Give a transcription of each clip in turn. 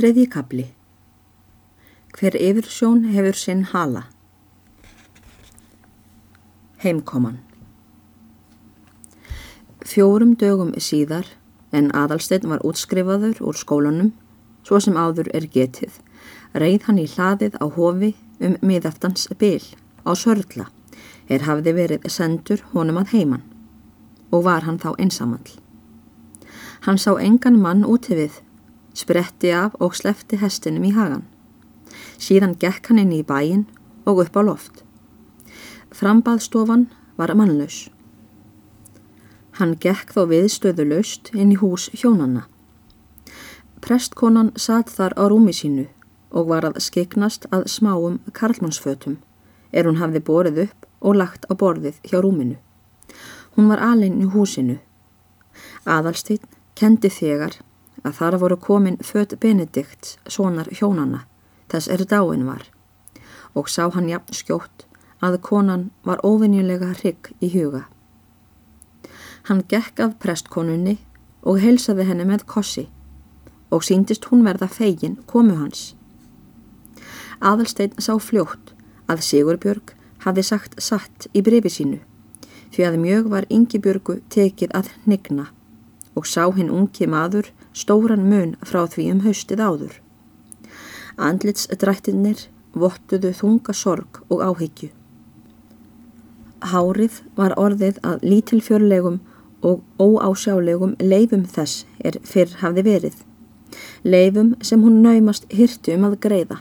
Þriðji kapli Hver yfirsjón hefur sinn hala. Heimkoman. Fjórum dögum síðar en aðalsteinn var útskrifaður úr skólanum svo sem áður er getið reið hann í hlaðið á hofi um miðaftans bil á sörla. Er hafði verið sendur honum að heiman. Og var hann þá einsamall. Hann sá engan mann úti við spretti af og slefti hestinum í hagan. Síðan gekk hann inn í bæin og upp á loft. Frambaðstofan var mannlaus. Hann gekk þó viðstöðu laust inn í hús hjónanna. Prestkonan satt þar á rúmi sínu og var að skiknast að smáum karlmannsfötum er hún hafði borið upp og lagt á borðið hjá rúminu. Hún var alinn í húsinu. Aðalstinn kendi þegar að þar voru komin född Benedikt, sonar hjónanna, þess er dáin var, og sá hann jafn skjótt að konan var óvinjulega hrygg í huga. Hann gekk af prestkonunni og heilsaði henni með kossi og síndist hún verða fegin komu hans. Aðalstein sá fljótt að Sigurbjörg hafi sagt satt í brefi sínu því að mjög var Yngibjörgu tekið að hnigna og sá hinn ungi maður stóran mun frá því um haustið áður. Andlitsdrættinir vottuðu þunga sorg og áhyggju. Hárið var orðið að lítilfjörlegum og óásjálegum leifum þess er fyrr hafði verið. Leifum sem hún naumast hirtu um að greiða.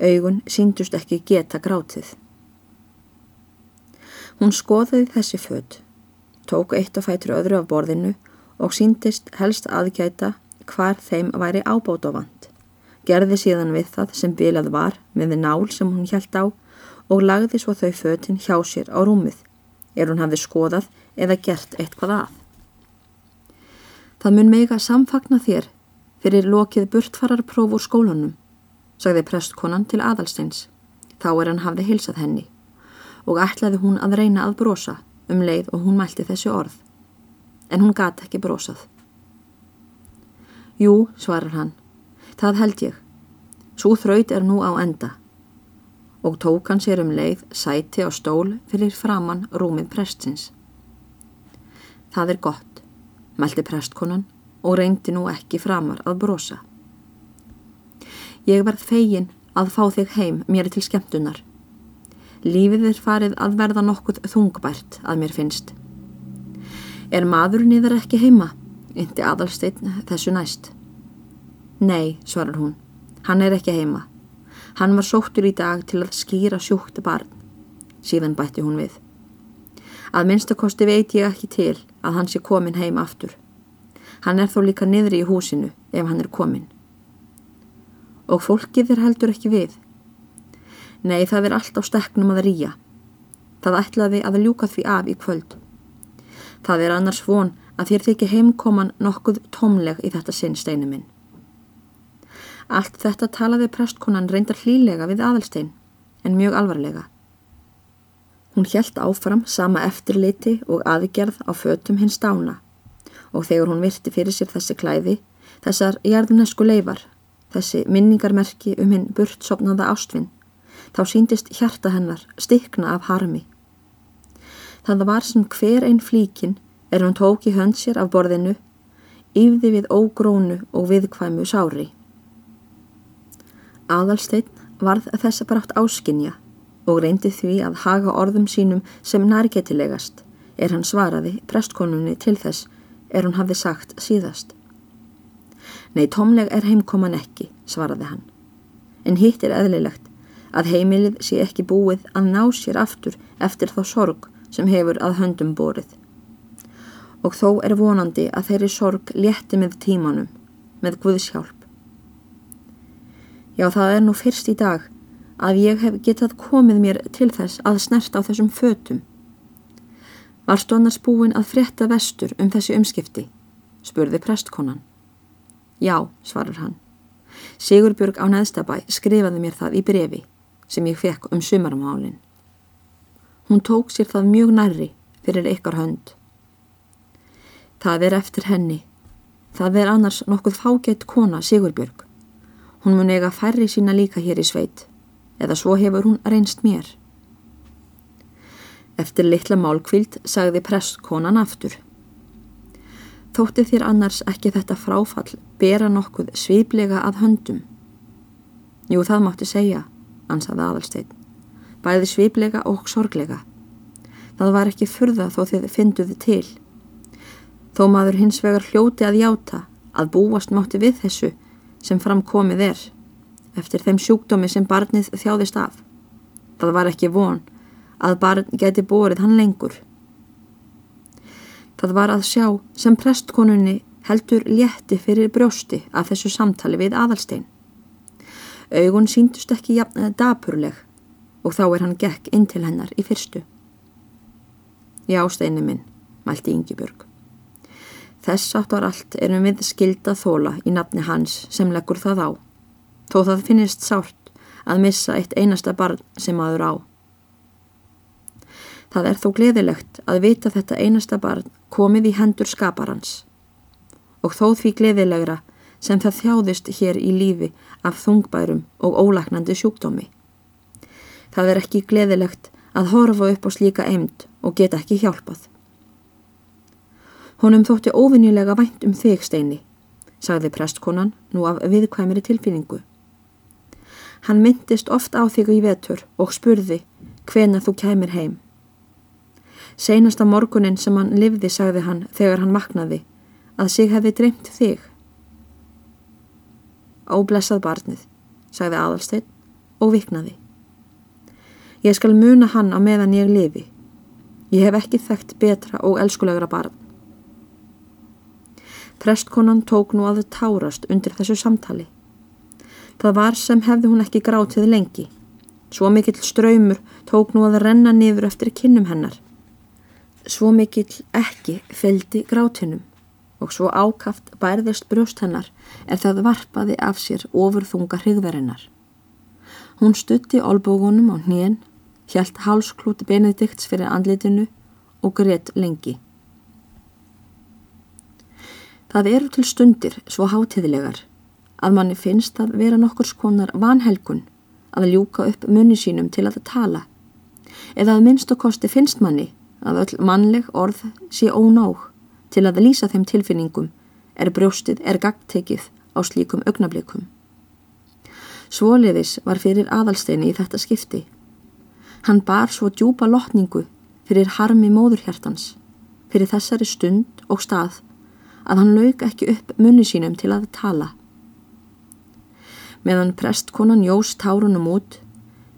Augun síndust ekki geta grátið. Hún skoðaði þessi född, tók eitt af fætur öðru af borðinu og síndist helst aðgæta hvar þeim væri ábótofant. Gerði síðan við það sem bilað var með nál sem hún hjælt á og lagði svo þau fötinn hjá sér á rúmið, er hún hafði skoðað eða gert eitthvað að. Það mun meiga samfagna þér fyrir lokið burtfararpróf úr skólanum, sagði prestkonan til aðalsteins, þá er hann hafði hilsað henni og ætlaði hún að reyna að brosa um leið og hún mælti þessi orð en hún gata ekki brosað. Jú, svarar hann, það held ég. Svo þraut er nú á enda. Og tók hann sér um leið sæti á stól fyrir framann rúmið prestsins. Það er gott, meldi prestkonan og reyndi nú ekki framar að brosa. Ég verð fegin að fá þig heim mér til skemmtunar. Lífið er farið að verða nokkuð þungbært að mér finnst. Er maðurinn þar ekki heima? Indi aðalsteinn þessu næst. Nei, svarar hún. Hann er ekki heima. Hann var sóttur í dag til að skýra sjúkti barn. Síðan bætti hún við. Að minnstakosti veit ég ekki til að hann sé komin heim aftur. Hann er þó líka niðri í húsinu ef hann er komin. Og fólkið er heldur ekki við. Nei, það er allt á steknum að rýja. Það ætlaði að ljúka því af í kvöld. Það er annars von að þér þykir heimkoman nokkuð tómleg í þetta sinn steinu minn. Allt þetta talaði prestkonan reyndar hlýlega við aðalstein, en mjög alvarlega. Hún hjælt áfram sama eftirliti og aðgerð á fötum hins dána og þegar hún virti fyrir sér þessi klæði, þessar jarðunesku leifar, þessi minningarmerki um hinn burtsopnaða ástfinn, þá síndist hjarta hennar stikna af harmi. Það var sem hver einn flíkin er hún tók í hönd sér af borðinu, yfði við ógrónu og viðkvæmu sári. Aðalsteinn varð þess að brátt áskinja og reyndi því að haga orðum sínum sem nærgetilegast er hann svaraði prestkonunni til þess er hún hafði sagt síðast. Nei, tómleg er heimkoman ekki, svaraði hann. En hitt er eðlilegt að heimilið sé ekki búið að ná sér aftur eftir þá sorg sem hefur að höndum borið. Og þó er vonandi að þeirri sorg létti með tímanum, með Guðshjálp. Já, það er nú fyrst í dag að ég hef getað komið mér til þess að snert á þessum fötum. Var stonnars búin að frétta vestur um þessi umskipti? spurði prestkonan. Já, svarur hann. Sigurbjörg á neðstabæ skrifaði mér það í brefi sem ég fekk um sumarmálinn. Hún tók sér það mjög nærri fyrir ykkar hönd. Það er eftir henni. Það er annars nokkuð fágætt kona Sigurbjörg, Hún mun eiga færri sína líka hér í sveit, eða svo hefur hún reynst mér. Eftir litla málkvild sagði presskonan aftur. Þótti þér annars ekki þetta fráfall bera nokkuð sviplega að höndum? Jú, það mátti segja, ansaði aðalstein. Bæði sviplega og sorglega. Það var ekki furða þó þið fynduði til. Þó maður hins vegar hljóti að játa að búast mátti við þessu sem framkomið er eftir þeim sjúkdómi sem barnið þjáðist af. Það var ekki von að barn geti borið hann lengur. Það var að sjá sem prestkonunni heldur létti fyrir brjósti af þessu samtali við aðalstein. Augun síndust ekki jafnaði dapurleg og þá er hann gekk inn til hennar í fyrstu. Já, steini minn, mælti Yngibjörg. Þess aftar allt erum við skilda þóla í nafni hans sem leggur það á, þó það finnist sárt að missa eitt einasta barn sem aður á. Það er þó gleðilegt að vita þetta einasta barn komið í hendur skaparans og þó því gleðilegra sem það þjáðist hér í lífi af þungbærum og ólaknandi sjúkdómi. Það er ekki gleðilegt að horfa upp á slíka eind og geta ekki hjálpað. Honum þótti óvinnilega vænt um þig steini, sagði prestkonan nú af viðkvæmiri tilfinningu. Hann myndist oft á þig í vetur og spurði hvena þú kæmir heim. Seinasta morgunin sem hann livði sagði hann þegar hann maknaði að sig hefði dreymt þig. Óblessað barnið, sagði aðalsteinn og viknaði. Ég skal muna hann á meðan ég lifi. Ég hef ekki þekkt betra og elskulegra barn. Prestkonan tók nú að þau tárast undir þessu samtali. Það var sem hefði hún ekki grátið lengi. Svo mikill ströymur tók nú að renna niður eftir kinnum hennar. Svo mikill ekki fyldi grátinum og svo ákaft bærðist brjóst hennar en það varpaði af sér ofurþunga hrigðarinnar. Hún stutti olbógunum á hnén, hjælt hálsklúti benedikts fyrir andlitinu og greitt lengi. Það eru til stundir svo hátiðilegar að manni finnst að vera nokkur skonar vanhelgun að ljúka upp munni sínum til að tala eða að minnst og kosti finnst manni að öll mannleg orð sé ónág til að lýsa þeim tilfinningum er brjóstið er gagtekið á slíkum augnablikum. Svoliðis var fyrir aðalsteini í þetta skipti. Hann bar svo djúpa lotningu fyrir harmi móðurhjartans, fyrir þessari stund og stað að hann lauk ekki upp munni sínum til að tala. Meðan prestkonan jós tárunum út,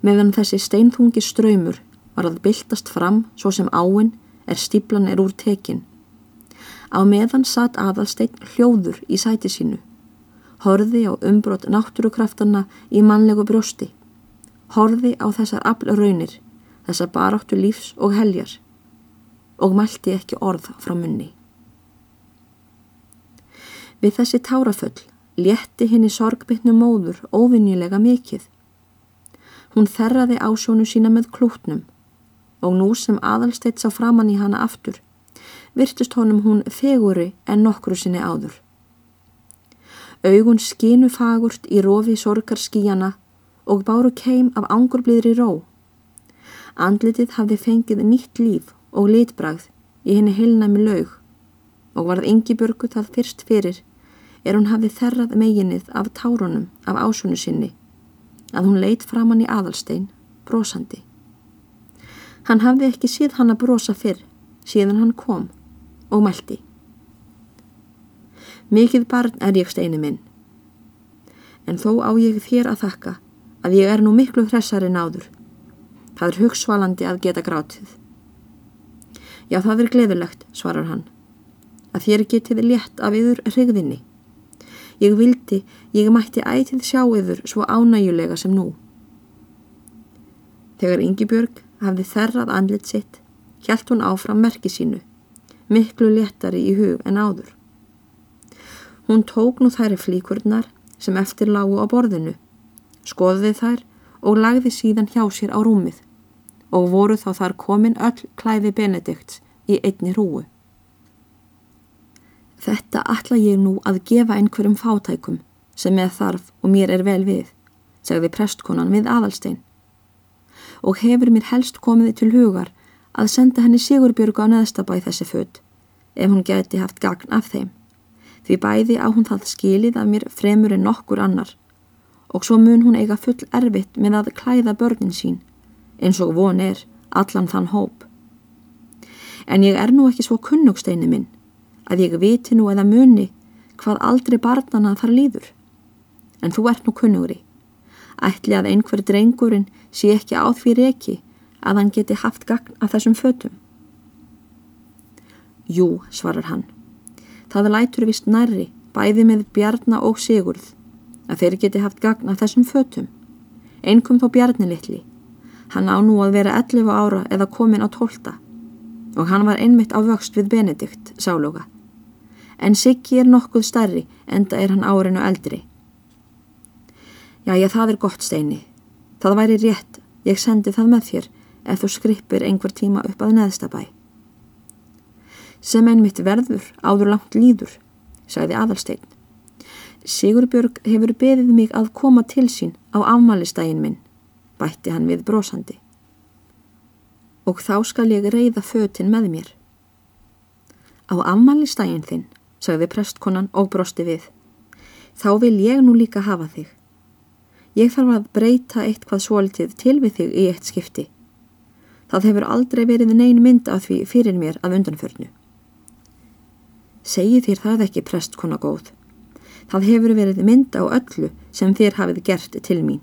meðan þessi steinþungi ströymur var að byltast fram svo sem áinn er stíplan er úr tekin. Á meðan satt aðalsteinn hljóður í sæti sínu, horði á umbrott náttúrukraftanna í mannlegu brjósti, horði á þessar aflraunir, þessar baráttu lífs og heljar og mælti ekki orð frá munni. Við þessi táraföll létti henni sorgbytnu móður óvinnilega mikið. Hún þerraði ásjónu sína með klútnum og nú sem aðalsteitt sá framann í hana aftur, virtust honum hún feguri en nokkru sinni áður. Augun skinu fagurt í rofi sorgar skíjana og báru keim af angurbliðri ró. Andlitið hafði fengið nýtt líf og litbragð í henni heilnæmi laug og varð yngibörgu það fyrst fyrir er hún hafði þerrað meginnið af tárunum af ásunu sinni að hún leitt framann í aðalstein brosandi. Hann hafði ekki síð hann að brosa fyrr síðan hann kom og mælti. Mikið barn er ég steinu minn en þó á ég þér að þakka að ég er nú miklu hressari náður. Það er hugsvalandi að geta grátið. Já, það er gleðilegt, svarar hann, að þér getið létt af yður hrigðinni. Ég vildi, ég mætti ætið sjá yfir svo ánægulega sem nú. Þegar Yngibjörg hafði þerrað andlit sitt, hjælt hún áfram merki sínu, miklu léttari í hug en áður. Hún tók nú þær flíkurnar sem eftir lágu á borðinu, skoðið þær og lagði síðan hjá sér á rúmið og voru þá þar komin öll klæði Benedikts í einni rúu. Þetta ætla ég nú að gefa einhverjum fátækum, sem með þarf og mér er vel við, segði prestkonan við aðalstein. Og hefur mér helst komið til hugar að senda henni Sigurbjörgu á neðstabæ þessi född, ef hún geti haft gagn af þeim. Því bæði á hún það skilið af mér fremur en nokkur annar og svo mun hún eiga full erfitt með að klæða börnin sín, eins og von er allan þann hóp. En ég er nú ekki svo kunnugsteinu minn að ég viti nú eða muni hvað aldrei barnana þar líður. En þú ert nú kunnugri. Ætli að einhver drengurinn sé ekki á því reki að hann geti haft gagn af þessum fötum. Jú, svarar hann. Það lætur vist nærri, bæði með bjarna og sigurð, að þeir geti haft gagn af þessum fötum. Einkum þó bjarni litli. Hann á nú að vera 11 ára eða komin á 12 og hann var einmitt á vöxt við Benedikt, sáluga en Siggi er nokkuð starri enda er hann árinu eldri. Jæja, það er gott steini. Það væri rétt, ég sendi það með þér ef þú skrippir einhver tíma upp að neðstabæ. Sem einmitt verður áður langt líður, sagði aðalstein. Sigurbjörg hefur beðið mig að koma til sín á afmælistægin minn, bætti hann við brosandi. Og þá skal ég reyða fötinn með mér. Á afmælistægin þinn sagði prestkonan og brosti við. Þá vil ég nú líka hafa þig. Ég þarf að breyta eitthvað svolítið til við þig í eitt skipti. Það hefur aldrei verið neyn mynd af því fyrir mér af undanförnu. Segji þér það ekki prestkona góð. Það hefur verið mynd á öllu sem þér hafið gert til mín.